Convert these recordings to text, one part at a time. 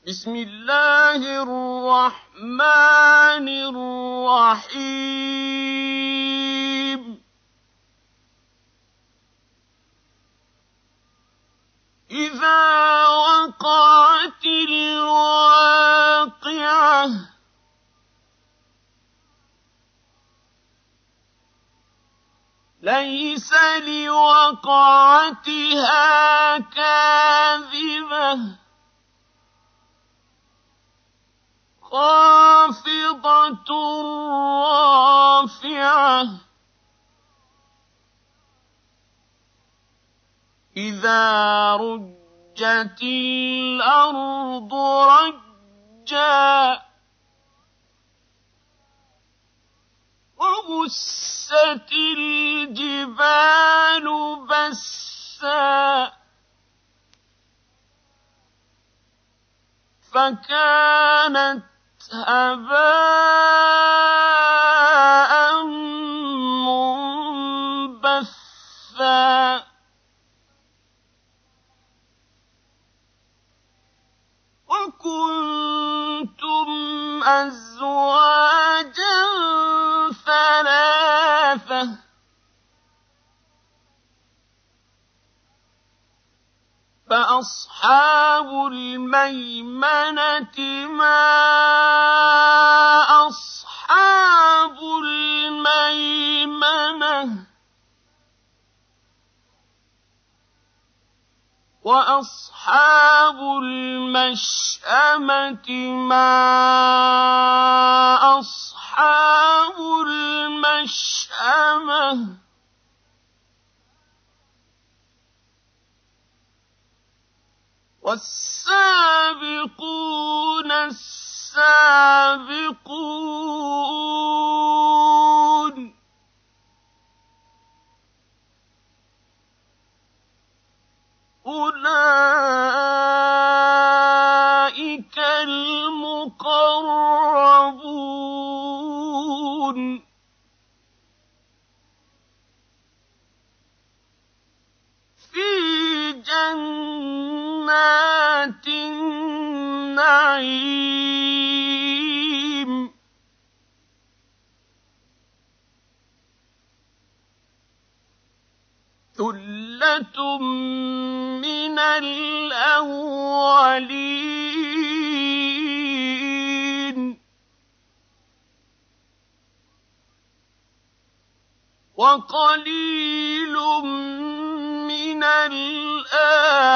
بسم الله الرحمن الرحيم. إذا وقعت الواقعة ليس لوقعتها كاذبة. خافضة رافعة. إذا رجت الأرض رجا. وبست الجبال بسا. فكانت هَبَاءً فأصحاب الميمنة ما أصحاب الميمنة وأصحاب المشأمة ما أصحاب المشأمة والسابقون السابقون. أولئك المقربون في جنات النعيم ثلة من الأولين. وقليل من الآخرين.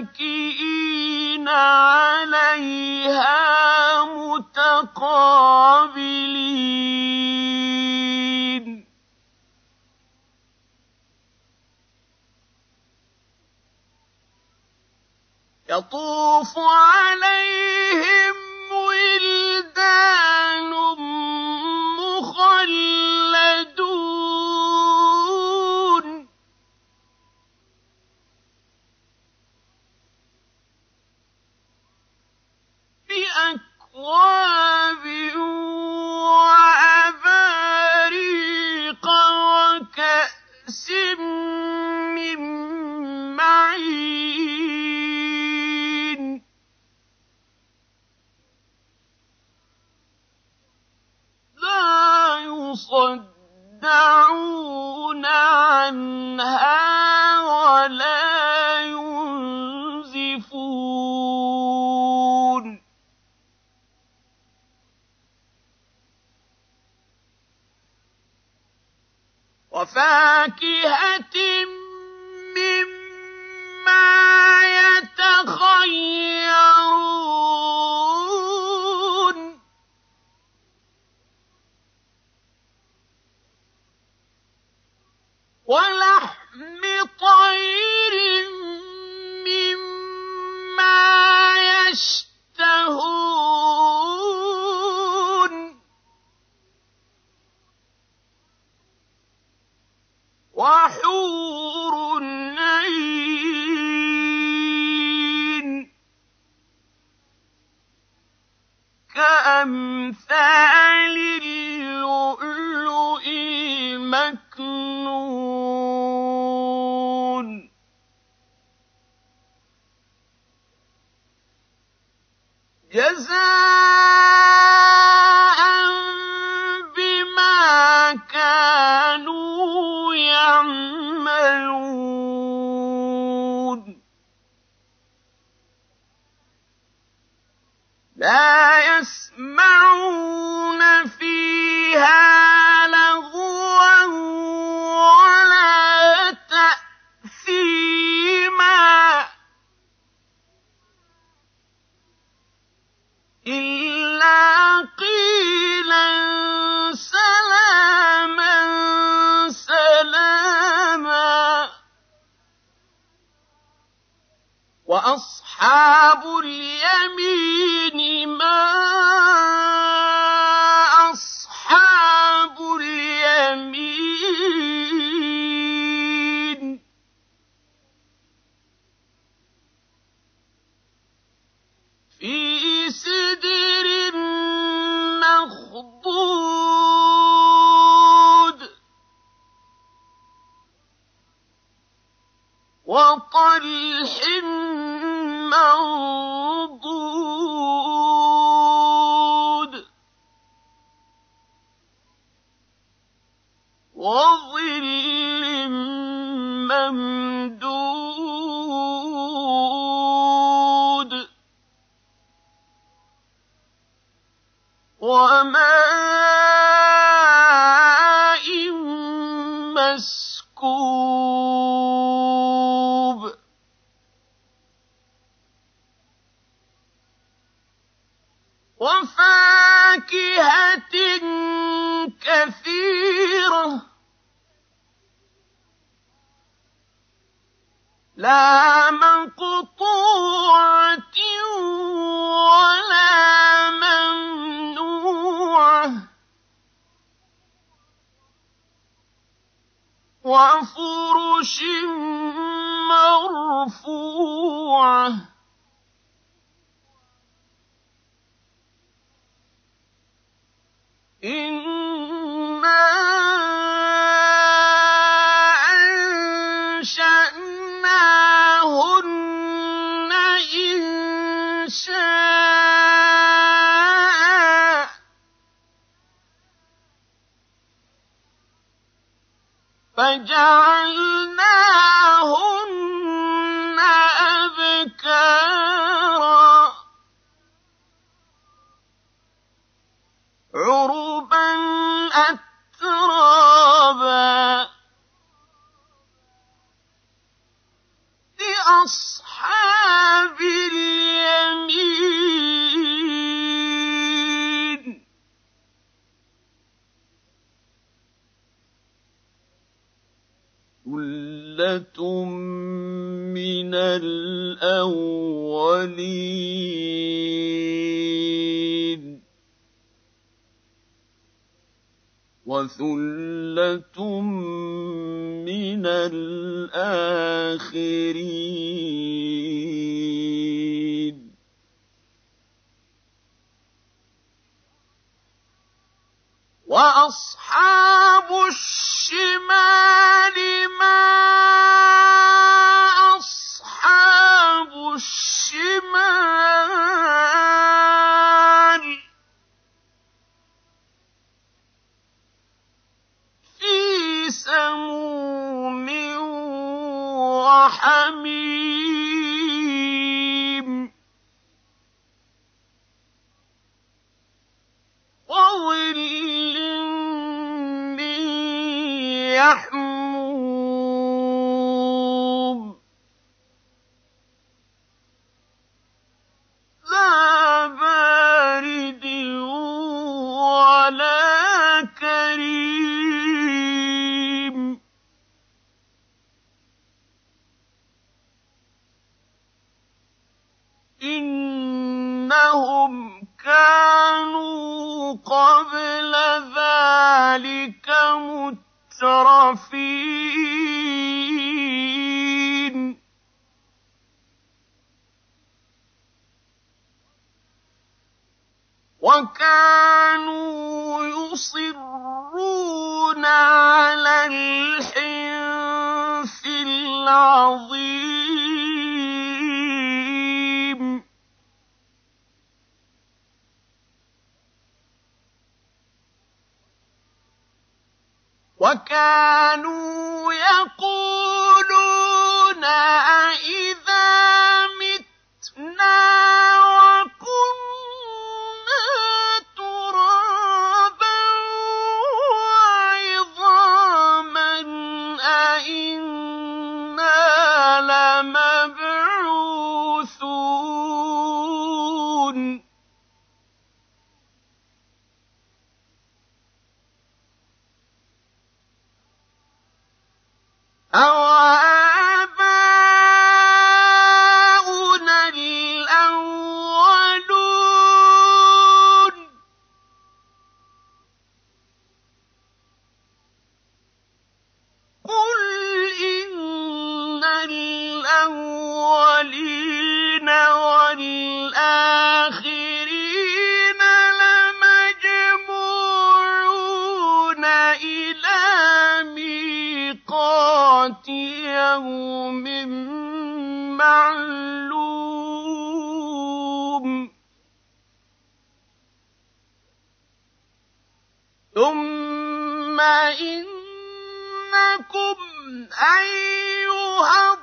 متكئين عليها 우 وفاكهة جزاء وأصحاب اليمين ما أصحاب اليمين؟ في سدر مخضود وطلح الأرض مرفوعة إِنَّا مِّنَ الْأَوَّلِينَ وَثُلَّةٌ إنهم كانوا قبل ذلك مترفين. وكانوا يصرون على الحنث العظيم. وكانوا يقولون أئذا متنا أيها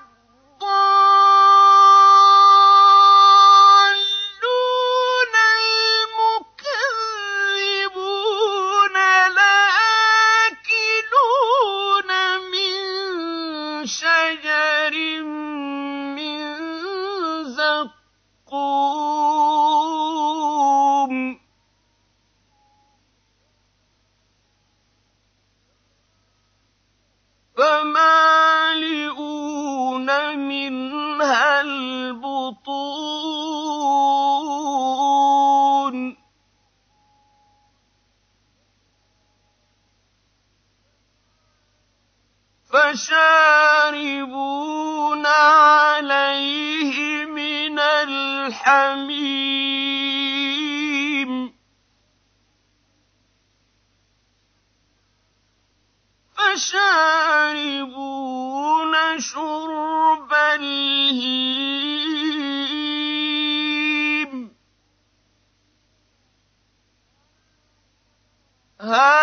هذا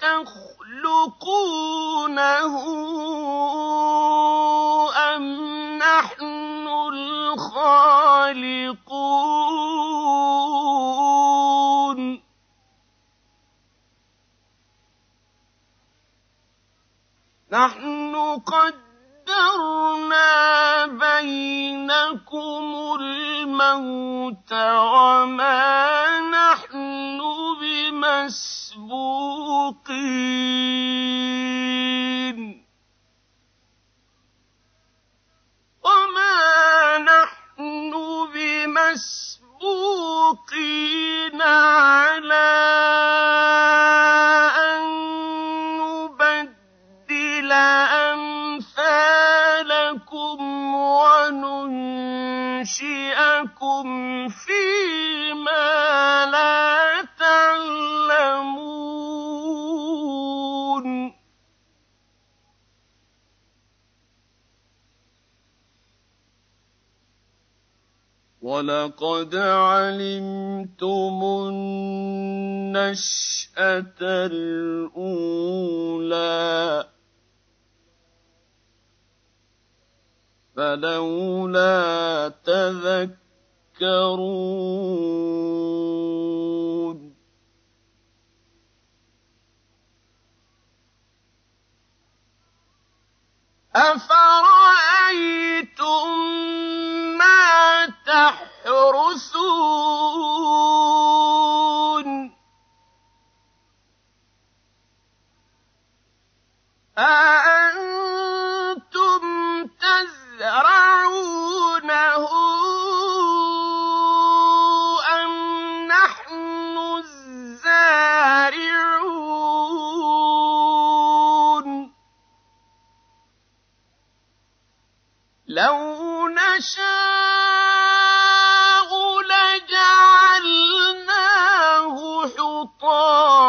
تخلقونه أم نحن الخالقون؟ نحن قدرنا بينكم الموت وما بمسبوقين وما نحن بمسبوقين على ولقد علمتم النشأة الأولى. فلولا تذكرون. أفرأيتم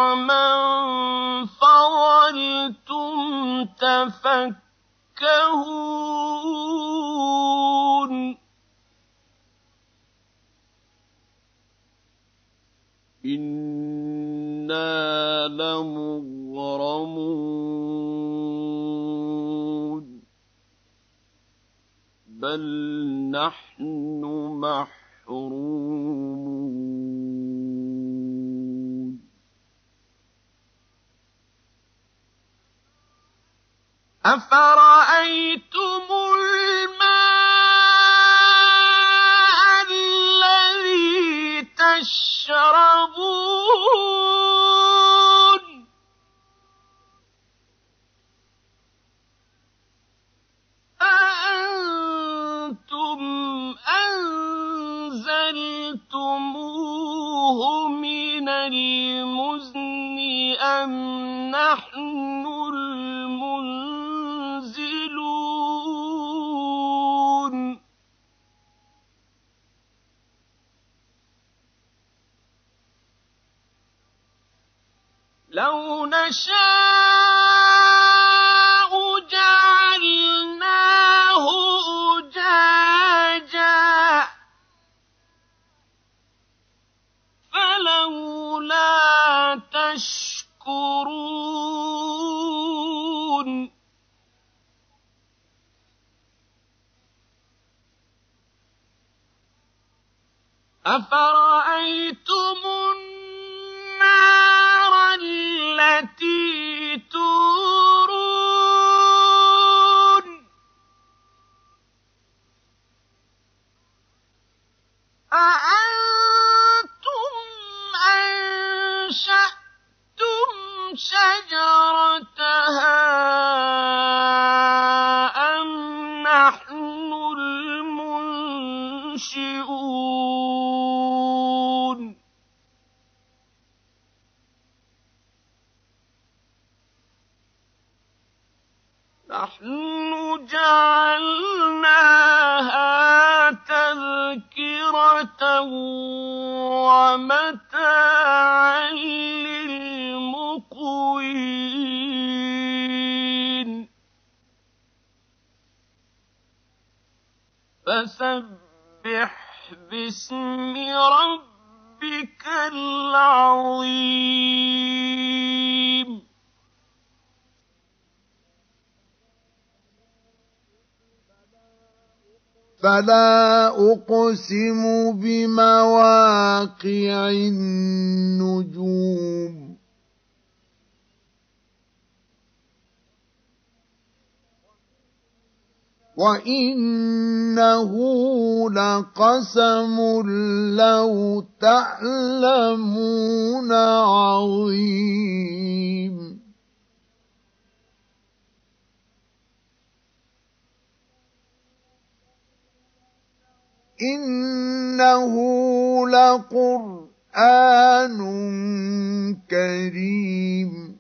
حطاما فظلتم تفكهون إنا لمغرمون بل نحن محرومون أفرأيتم الماء الذي تشربون؟ تشكرون أفرأيتم نحن جعلناها تذكرة ومتاعا للمقوين. فسبح باسم ربك العظيم. فلا أقسم بمواقع النجوم. وإنه لقسم لو تعلمون عظيم. إنه لقرآن كريم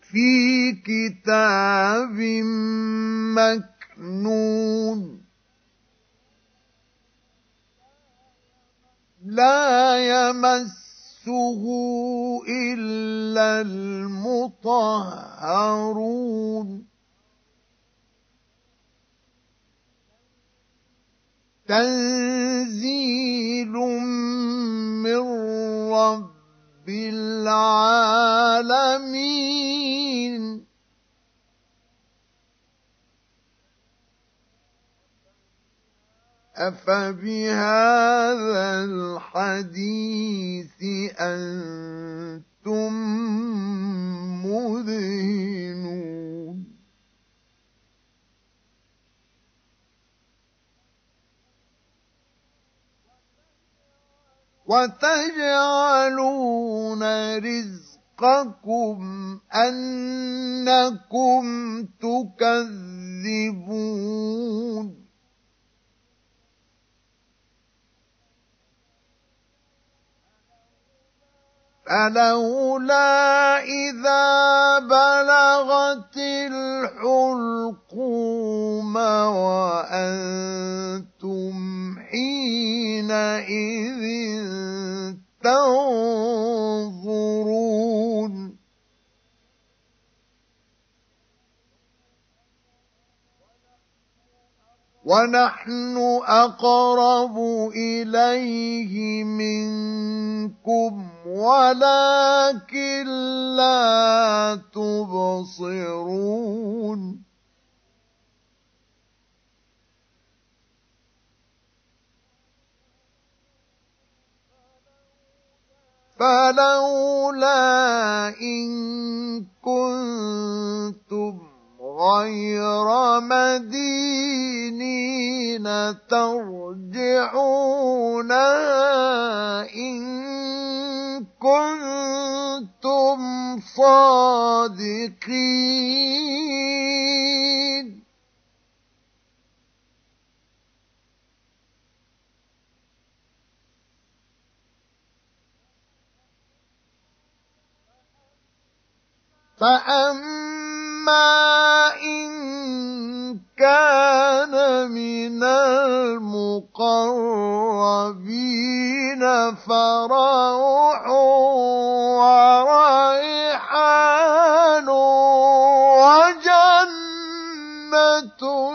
في كتاب مكنون لا يمسه إلا المطهرون تنزيل من رب العالمين. أفبهذا الحديث أنتم مدهنون؟ وتجعلون رزقكم أنكم تكذبون. فلولا إذا بلغت الحلقوم وأنتم حينئذ تنظرون ونحن أقرب إليه منكم ولكن لا تبصرون. فلولا إن كنتم غير مدينين ترجعونها إن كنتم صادقين. فأما إن كان من المقربين فروح وريحان وجنة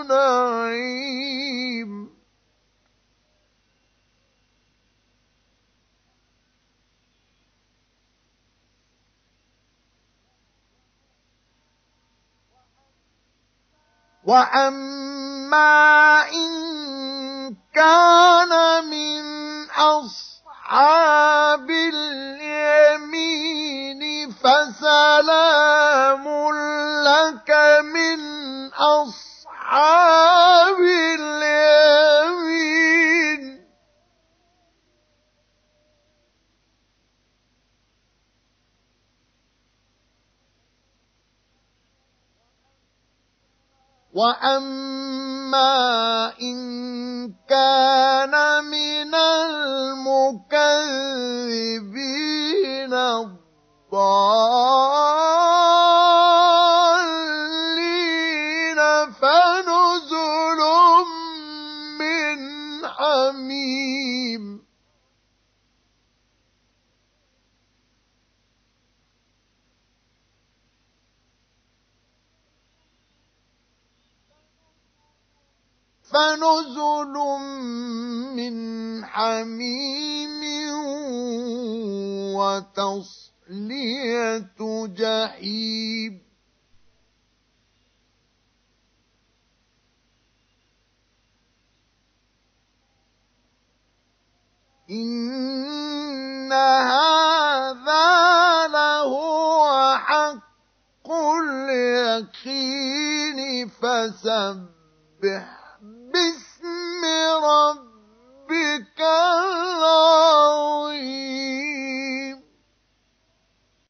نعيم وأما إن كان من أصحاب اليمين وأما فنزل من حميم وتصلية جحيم. إن هذا لهو حق اليقين فسبح ربك العظيم.